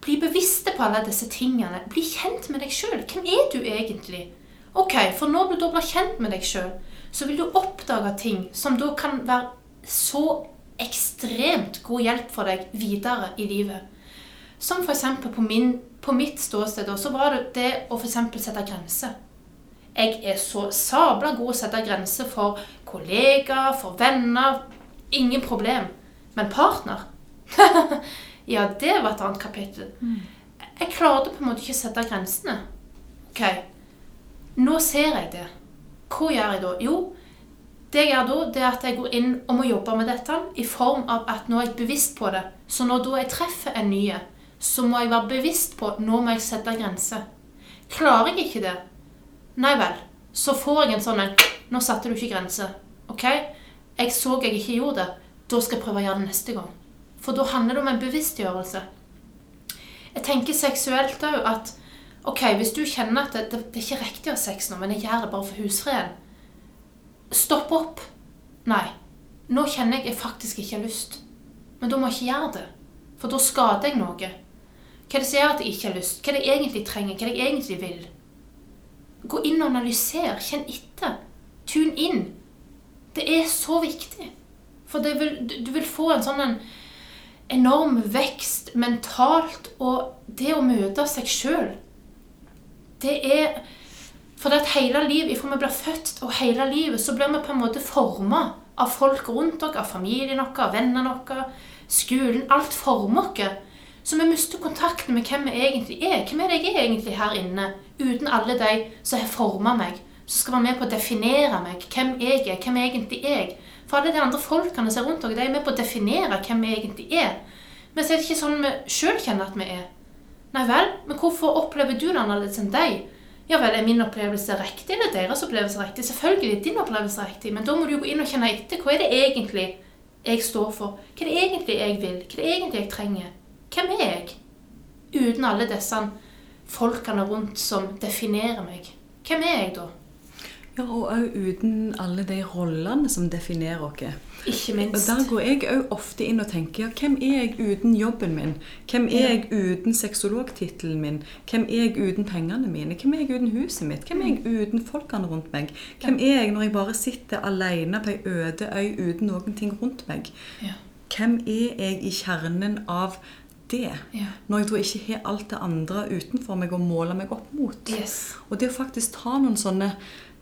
Bli bevisste på alle disse tingene, bli kjent med deg sjøl. Hvem er du egentlig? Ok, for når du da blir kjent med deg sjøl, så vil du oppdage ting som da kan være så ekstremt god hjelp for deg videre i livet. Som f.eks. På, min- på mitt ståsted så var det det å eksempel sette grenser. Jeg er så sabla god å sette grenser for kollegaer, for venner. Ingen problem. Men partner? ja, det var et annet kapittel. Jeg klarte på en måte ikke å sette grensene. Ok, nå ser jeg det. Hva gjør jeg da? Jo, det jeg gjør da, det er at jeg går inn og må jobbe med dette i form av at nå er jeg bevisst på det. Så når da jeg treffer en ny, så må jeg være bevisst på nå må jeg sette grenser. Klarer jeg ikke det, nei vel, så får jeg en sånn en Nå satte du ikke grenser. Ok? Jeg så jeg ikke gjorde det. Da skal jeg prøve å gjøre det neste gang. For da handler det om en bevisstgjørelse. Jeg tenker seksuelt òg at ok, hvis du kjenner at det, det, det er ikke riktig å ha sex nå, men jeg gjør det bare for husfreden Stopp opp. Nei. Nå kjenner jeg jeg faktisk ikke har lyst. Men da må jeg ikke gjøre det. For da skader jeg noe. Hva er det som gjør at jeg ikke har lyst? Hva er det jeg egentlig trenger? Hva er det jeg egentlig vil? Gå inn og analyser. Kjenn etter. Tune inn. Det er så viktig. For vil, du vil få en sånn en enorm vekst mentalt, og det å møte seg sjøl Det er For det at hele livet, ifra vi blir født og hele livet, så blir vi på en måte forma av folk rundt oss, av familien vår, av vennene våre, skolen. Alt former oss. Så vi mister kontakten med hvem vi egentlig er. Hvem er det jeg er egentlig her inne? Uten alle de som har forma meg, som skal være med på å definere meg. Hvem jeg er, hvem er egentlig jeg? For alle de andre folkene som er rundt oss, de er med på å definere hvem vi egentlig er. Men så er det ikke sånn vi sjøl kjenner at vi er. Nei vel, men hvorfor opplever du det annerledes enn deg? Ja vel, er min opplevelse riktig, eller er deres opplevelse riktig? Selvfølgelig er din opplevelse riktig, men da må du jo gå inn og kjenne etter. Hva er det egentlig jeg står for? Hva er det egentlig jeg vil? Hva er det egentlig jeg trenger? Hvem er jeg? Uten alle disse folkene rundt som definerer meg. Hvem er jeg da? Ja, og òg uten alle de rollene som definerer oss. Ikke minst. Og. Der går jeg òg ofte inn og tenker ja, hvem er jeg uten jobben min? Hvem er Ja. jeg uten sexologtittelen min? Hvem er jeg uten pengene mine? Hvem er jeg uten huset mitt? Hvem er jeg uten folkene rundt meg? Hvem er jeg når jeg bare sitter alene på ei øde øy uten noen ting rundt meg? Ja. Hvem er jeg i kjernen av det? Når jeg da ikke har alt det andre utenfor meg å måle meg opp mot. Yes. Og det å faktisk ta noen sånne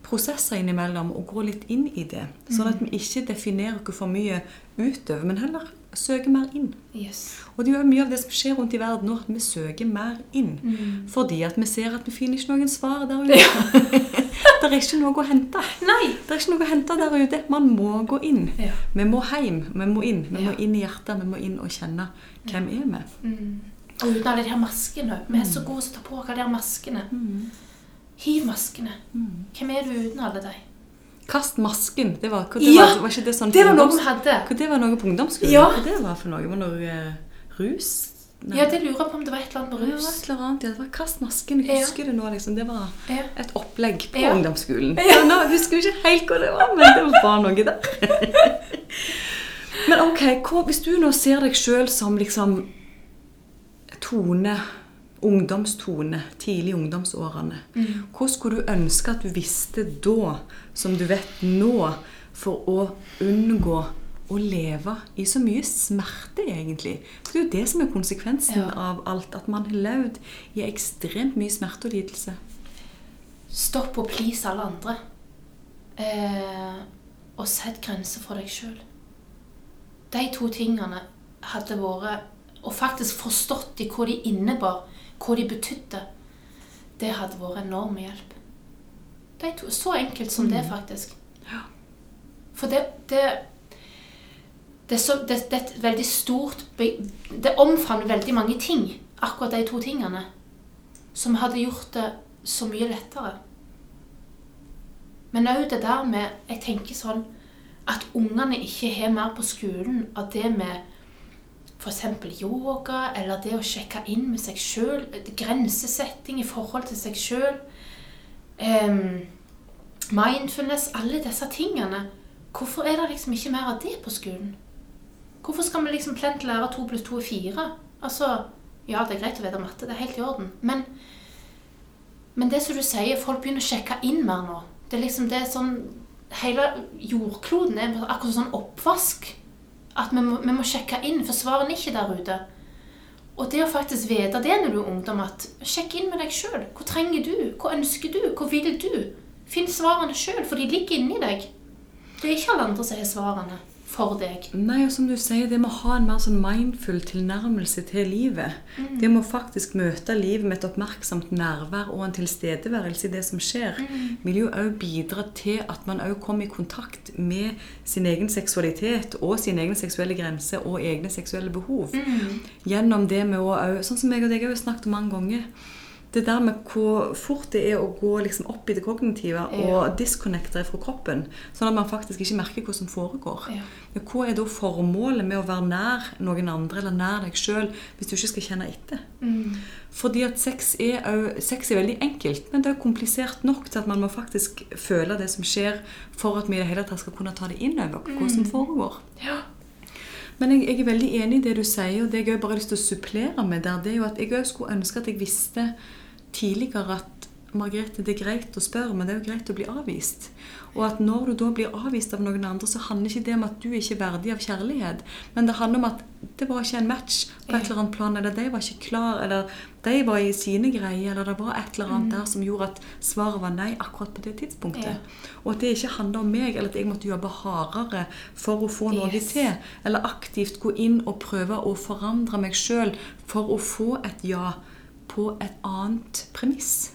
prosesser innimellom og gå litt inn i det. Sånn at vi ikke definerer oss for mye utover, men heller søker mer inn. Yes. Og det er jo mye av det som skjer rundt i verden nå, at vi søker mer inn. Mm. Fordi at vi ser at vi finner ikke noen svar der ute. det er ikke noe å hente. Nei! Det er ikke noe å hente der ute. Man må gå inn. Ja. Vi må hjem. Vi må inn. Vi må inn i hjertet. Vi må inn og kjenne hvem er vi Mm. Og uten alle de her maskene. Vi er så gode til å ta på oss de her maskene. Hiv maskene. Mm. Hvem er du uten alle de? Kast masken. Det var, det Ja, var, var ikke det sånn Det var noe vi hadde. Hva det var noe på ungdomsskolen? Ja. Hva det var for noe? Var noe eh, rus? Nei. Ja, det lurer på om det var et eller annet med Det var rus. et eller annet. Ja, det var kast masken. Jeg Ja. husker det nå. liksom. Det var et opplegg på Ja. ungdomsskolen. Ja. Ja. Nå husker jeg ikke helt hva det var, men det var bare noe der. men ok, hva, hvis du nå ser deg sjøl som liksom tone, ungdomstone, tidlig i ungdomsårene, hva skulle du ønske at du visste da, som du vet nå, for å unngå å leve i så mye smerte, egentlig? For det er jo det som er konsekvensen Ja. av alt, at man har levd i ekstremt mye smerte og lidelse. Stopp å please alle andre. Eh, og sett grenser for deg sjøl. De to tingene hadde vært Og faktisk forstått i hva de innebar, hva de betydde, det hadde vært enorm hjelp. De to, så enkelt som det, faktisk. Ja. For det, det det er, så, det, det er et veldig stort Det omfavner veldig mange ting, akkurat de to tingene, som hadde gjort det så mye lettere. Men òg det der med Jeg tenker sånn at ungene ikke har mer på skolen av det med f.eks. yoga, eller det å sjekke inn med seg sjøl, grensesetting i forhold til seg sjøl, mindfulness, alle disse tingene. Hvorfor er det liksom ikke mer av det på skolen? Hvorfor skal vi liksom plent lære to pluss to er fire? Altså, ja, det er greit å vite matte, det er helt i orden. Men, men det som du sier, folk begynner å sjekke inn mer nå. Det er liksom det er sånn Hele jordkloden er akkurat sånn oppvask. At vi må, vi må sjekke inn, for svarene er ikke der ute. Og det å faktisk vite det når du er ungdom, at sjekk inn med deg sjøl. Hva trenger du? Hva ønsker du? Hva vil du? Finn svarene sjøl, for de ligger inni deg. Det er ikke alle andre som har svarene for deg. Nei, og som du sier, det med å ha en mer sånn mindful tilnærmelse til livet. Det med å faktisk møte livet med et oppmerksomt nærvær og en tilstedeværelse i det som skjer, vil jo òg bidra til at man òg kommer i kontakt med sin egen seksualitet og sine egne seksuelle grenser og egne seksuelle behov. Gjennom det med å òg Sånn som jeg og deg har snakket om mange ganger. Det der med hvor fort det er å gå liksom opp i det kognitive Ja. og disconnecte fra kroppen, sånn at man faktisk ikke merker hva som foregår. Ja. Hva er da formålet med å være nær noen andre eller nær deg sjøl hvis du ikke skal kjenne etter? Fordi at sex er, sex er veldig enkelt, men det er komplisert nok til at man må faktisk føle det som skjer, for at vi i det hele tatt skal kunne ta det inn over hva som foregår. Ja. Men jeg, jeg er veldig enig i det du sier, og det jeg har bare lyst til å supplere med der, det er jo at jeg skulle ønske at jeg visste tidligere at Margrethe, det er greit å spørre, men det er jo greit å bli avvist. Og at når du da blir avvist av noen andre, så handler ikke det om at du ikke er verdig av kjærlighet, men det handler om at det var ikke en match på et eller annet plan, eller de var ikke klar, eller de var i sine greier, eller det var et eller annet der som gjorde at svaret var nei akkurat på det tidspunktet. Ja. Og at det ikke handler om meg, eller at jeg måtte jobbe hardere for å få noe Yes. til, eller aktivt gå inn og prøve å forandre meg sjøl for å få et ja på et annet premiss.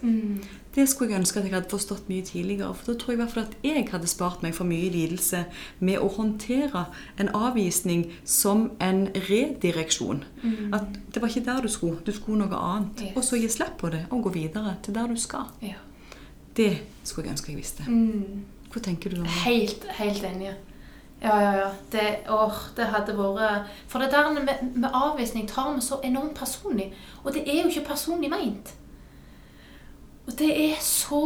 Det skulle jeg ønske at jeg hadde forstått mye tidligere. For da tror jeg i hvert fall at jeg hadde spart meg for mye lidelse med å håndtere en avvisning som en redireksjon. At det var ikke der du skulle, du skulle noe annet. Yes. Og så gi slipp på det og gå videre til der du skal. Ja. Det skulle jeg ønske jeg visste. Hva tenker du om det? Helt, helt enig. Ja, ja, ja. Det, åh, det hadde vært For det der med, med avvisning tar vi så enormt personlig. Og det er jo ikke personlig meint. Og det er så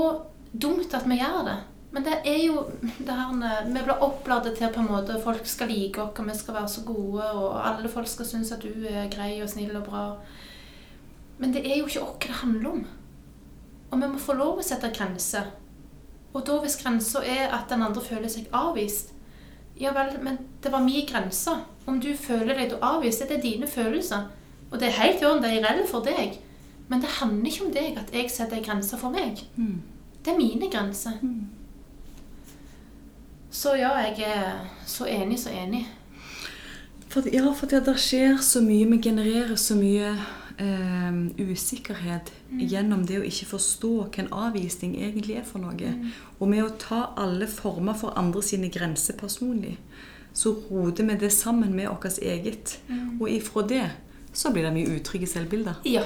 dumt at vi gjør det. Men det er jo det her Vi blir oppladet til på en måte folk skal like oss, og vi skal være så gode, og alle folk skal synes at du er grei og snill og bra. Men det er jo ikke oss det handler om. Og vi må få lov å sette grenser. Og da hvis grensa er at den andre føler seg avvist Ja vel, men det var min grense. Om du føler deg avvist, det er dine følelser. Og det er helt i orden, det er reelt for deg. Men det handler ikke om deg at jeg setter grenser for meg. Mm. Det er mine grenser. Så ja, jeg er så enig, så enig. For, ja, for det, skjer så mye. Vi genererer så mye eh, usikkerhet gjennom det å ikke forstå hva en avvisning egentlig er for noe. Og med å ta alle former for andre sine grenser personlig, så roter vi det sammen med vårt eget. Og ifra det så blir det mye utrygge selvbilder. Ja.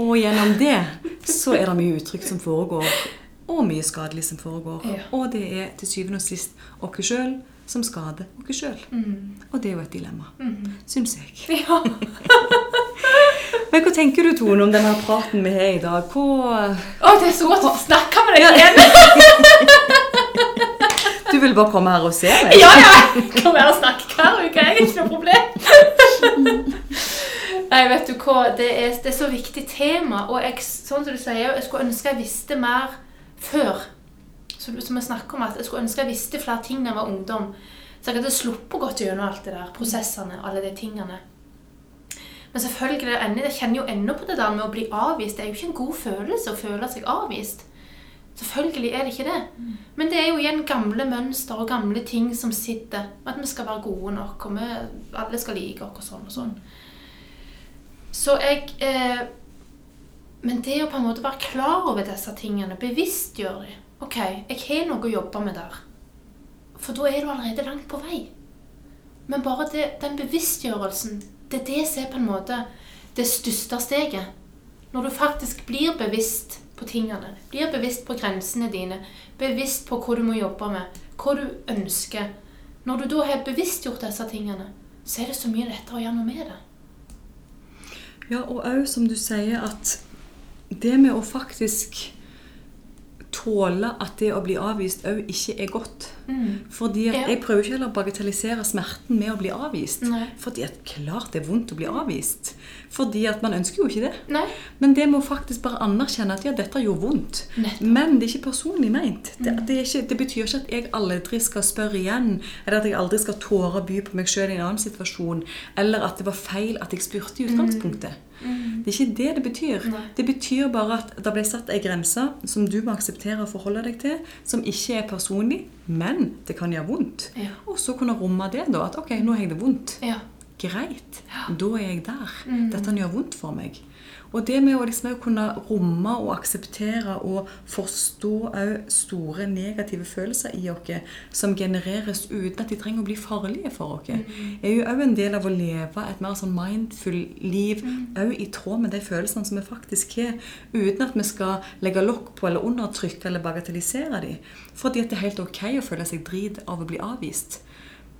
Og gjennom det så er det mye uttrykk som foregår. og mye skadelig som foregår. Ja. Og det er til syvende og sist oss sjøl som skader oss sjøl. Mm. Og det er jo et dilemma, Mm. syns jeg. Ja. Men hva tenker du, Tone, om denne praten vi har i dag? Hva Å, det er så godt å snakke med deg igjen! Du vil bare komme her og se meg? Ja, ja! Kom her og snakke hver uke, jeg ikke noe problem. Nei, vet du hva, det er, det er så viktig tema, og jeg, sånn som du sier, jeg skulle ønske jeg visste mer før. Så, som jeg snakker om, at jeg skulle ønske jeg visste flere ting da jeg var ungdom. Så jeg hadde sluppet godt gjennom alt det der, prosessene, alle de tingene. Men selvfølgelig, jeg kjenner jo ennå på det der med å bli avvist. Det er jo ikke en god følelse å føle seg avvist. Selvfølgelig er det ikke det. Men det er jo igjen gamle mønster og gamle ting som sitter. At vi skal være gode nok, og vi, alle skal like oss og sånn og sånn. Så jeg eh, Men det å på en måte være klar over disse tingene, bevisstgjøre dem OK, jeg har noe å jobbe med der. For da er du allerede langt på vei. Men bare det, den bevisstgjørelsen, det er det som er på en måte det største steget. Når du faktisk blir bevisst på tingene, blir bevisst på grensene dine, bevisst på hva du må jobbe med, hva du ønsker. Når du da har bevisstgjort disse tingene, så er det så mye lettere å gjøre noe med det. Ja, og òg som du sier, at det med å faktisk tåle at det å bli avvist òg ikke er godt. Fordi at Ja. Jeg prøver ikke heller å bagatellisere smerten med å bli avvist. Nei. Fordi at klart det er vondt å bli avvist. Fordi at man ønsker jo ikke det. Nei. Men det må faktisk bare anerkjenne at ja, dette gjorde vondt. Nettopp. Men det er ikke personlig meint. Det, det, er ikke, det betyr ikke at jeg aldri skal spørre igjen, eller at jeg aldri skal tåre å by på meg sjøl i en annen situasjon, eller at det var feil at jeg spurte i utgangspunktet. Det er ikke det det betyr. Nei. Det betyr bare at det ble satt ei grense som du må akseptere å forholde deg til, som ikke er personlig, men det kan gjøre vondt. Ja. Og så kunne romme det, da. At ok, nå har jeg det vondt. Ja. Greit. Da er jeg der. Mm. Dette gjør vondt for meg. Og det med å liksom kunne romme og akseptere og forstå òg store negative følelser i oss som genereres uten at de trenger å bli farlige for oss, Mm. er jo òg en del av å leve et mer sånn mindful liv Mm. òg i tråd med de følelsene som vi faktisk har, uten at vi skal legge lokk på eller undertrykke eller bagatellisere dem. Fordi at det er helt ok å føle seg drit av å bli avvist.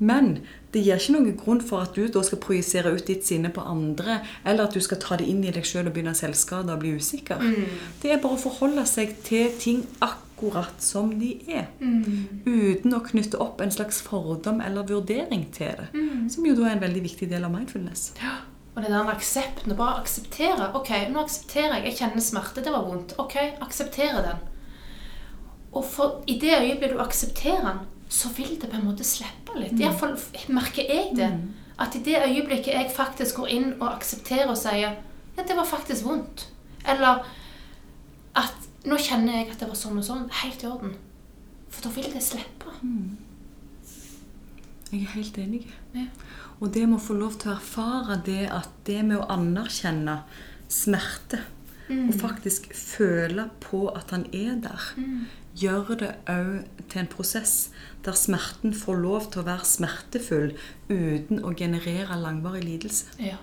Men det gir ikke noen grunn for at du da skal projisere ut ditt sinne på andre, eller at du skal ta det inn i deg sjøl og begynne selvskade og bli usikker. Det er bare å forholde seg til ting akkurat som de er. Uten å knytte opp en slags fordom eller vurdering til det. Som jo da er en veldig viktig del av mindfulness. Ja. Og det der aksepten, å bare akseptere. Ok, nå aksepterer jeg. Jeg kjenner smerte. Det var vondt. Ok, akseptere den. Og for, i det øyeblikket du aksepterer den, så vil det på en måte slippe litt. I hvert fall merker jeg det. At i det øyeblikket jeg faktisk går inn og aksepterer og sier ja, det var faktisk vondt. Eller at nå kjenner jeg at det var sånn og sånn. Helt i orden. For da vil det slippe. Jeg er helt enig. Ja. Og det med å få lov til å erfare det at det med å anerkjenne smerte, og faktisk føle på at han er der, gjør det òg til en prosess der smerten får lov til å være smertefull uten å generere langvarig lidelse. Ja.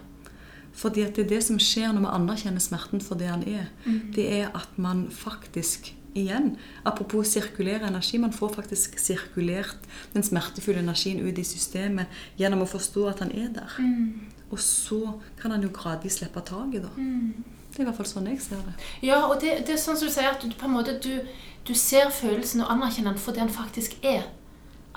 Fordi at det er det som skjer når vi anerkjenner smerten for det han er. Det er at man faktisk igjen, apropos sirkulere energi, man får faktisk sirkulert den smertefulle energien ut i systemet gjennom å forstå at han er der. Og så kan han jo gradvis slippe taket, da. Det er i hvert fall sånn jeg ser det. Ja, og det, det er sånn som du sier, at du på en måte du, du ser følelsen og anerkjenner den for det den faktisk er.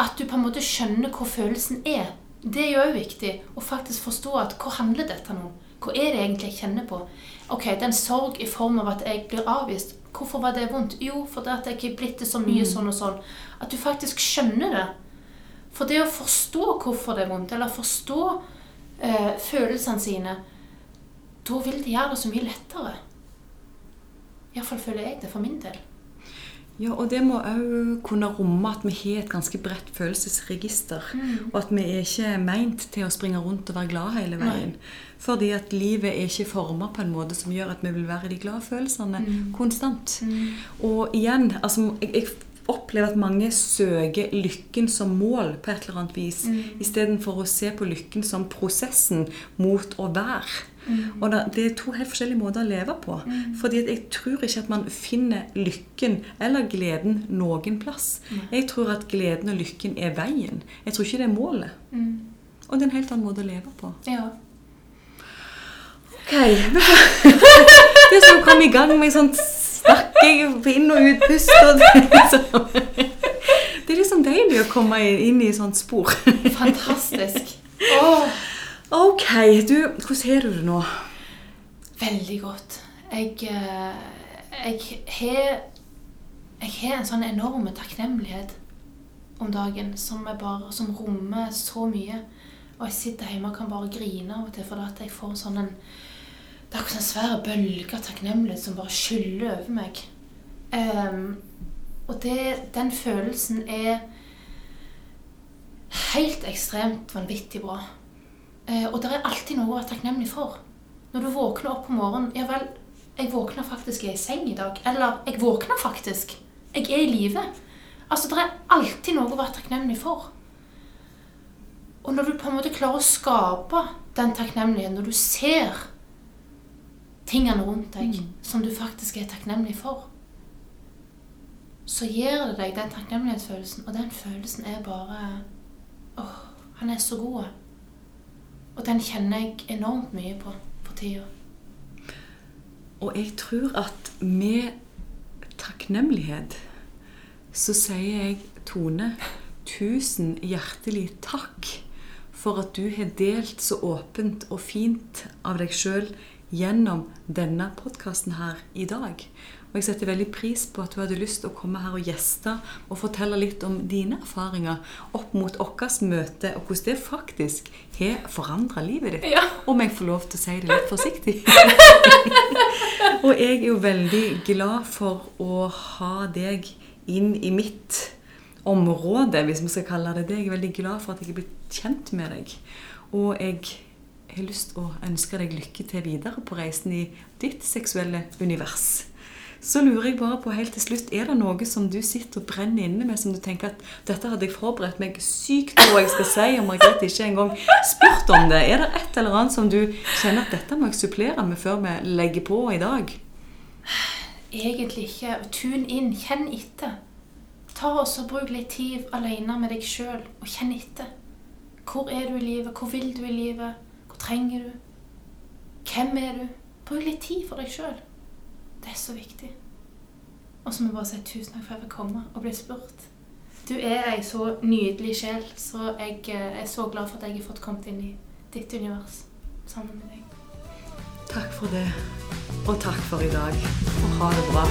At du på en måte skjønner hvor følelsen er. Det er jo òg viktig å faktisk forstå at hva handler dette om? Hva er det egentlig jeg kjenner på? Ok, det er en sorg i form av at jeg blir avvist. Hvorfor var det vondt? Jo, fordi at jeg er blitt det så mye sånn og sånn. At du faktisk skjønner det. For det å forstå hvorfor det er vondt, eller forstå eh, følelsene sine, da vil det gjøre det så mye lettere. Iallfall føler jeg det for min del. Ja, og det må òg kunne romme at vi har et ganske bredt følelsesregister. Og at vi er ikke meint til å springe rundt og være glad hele veien. Fordi at livet er ikke forma på en måte som gjør at vi vil være i de glade følelsene konstant. Og igjen, altså jeg, jeg opplever at mange søker lykken som mål på et eller annet vis, Mm. istedenfor å se på lykken som prosessen mot å være. Mm. Og Det er to helt forskjellige måter å leve på. Fordi at jeg tror ikke at man finner lykken eller gleden noen plass. Jeg tror at gleden og lykken er veien. Jeg tror ikke det er målet. Mm. Og det er en helt annen måte å leve på. Ja. Ok. Det som kom i gang med sånn på inn- og utpust. Og det, liksom, det er liksom deilig å komme inn i sånt spor. Fantastisk. Oh. Ok, du, hvordan har du det nå? veldig godt. Jeg, eh, jeg har jeg har en sånn enorm takknemlighet om dagen som, bare, som rommer så mye. Og jeg sitter hjemme og kan bare grine av og til, for at jeg får sånn en Det er akkurat en svær bølge av takknemlighet som bare skyller over meg. Um, og det, den følelsen er helt ekstremt vanvittig bra. Uh, og det er alltid noe å være takknemlig for. Når du våkner opp på morgenen Ja vel, jeg våkner faktisk i seng i dag. Eller jeg våkner faktisk. Jeg er i live. Altså, det er alltid noe å være takknemlig for. Og når du på en måte klarer å skape den takknemligheten, når du ser tingene rundt deg som du faktisk er takknemlig for, så gir det deg den takknemlighetsfølelsen, og den følelsen er bare Åh, han er så god. Og den kjenner jeg enormt mye på for tida. Og jeg tror at med takknemlighet så sier jeg, Tone, tusen hjertelig takk for at du har delt så åpent og fint av deg sjøl gjennom denne podkasten her i dag. Og jeg setter veldig pris på at du hadde lyst til å komme her og gjeste og fortelle litt om dine erfaringer opp mot vårt møte, og hvordan det faktisk har forandra livet ditt. Ja. Om jeg får lov til å si det litt forsiktig. og jeg er jo veldig glad for å ha deg inn i mitt område, hvis vi skal kalle det det. Jeg er veldig glad for at jeg er blitt kjent med deg. Og jeg har lyst å ønske deg lykke til videre på reisen i ditt seksuelle univers. Så lurer jeg bare på helt til slutt, er det noe som du sitter og brenner inne med, som du tenker at dette hadde jeg forberedt meg sykt på hva jeg skal si, og Margrethe ikke engang spurt om det? Er det et eller annet som du kjenner at dette må jeg supplere med før vi legger på i dag? Egentlig ikke. Tun inn. Kjenn etter. Ta også Bruk litt tid alene med deg sjøl, og kjenn etter. Hvor er du i livet? Hvor vil du i livet? trenger du? Hvem er du? Bruk litt tid for deg sjøl. Det er så viktig. Og så må jeg bare si tusen takk for at jeg fikk komme og bli spurt. Du er ei så nydelig sjel, så jeg eh, er så glad for at jeg har fått kommet inn i ditt univers sammen med deg. Takk for det, og takk for i dag. Og ha det bra.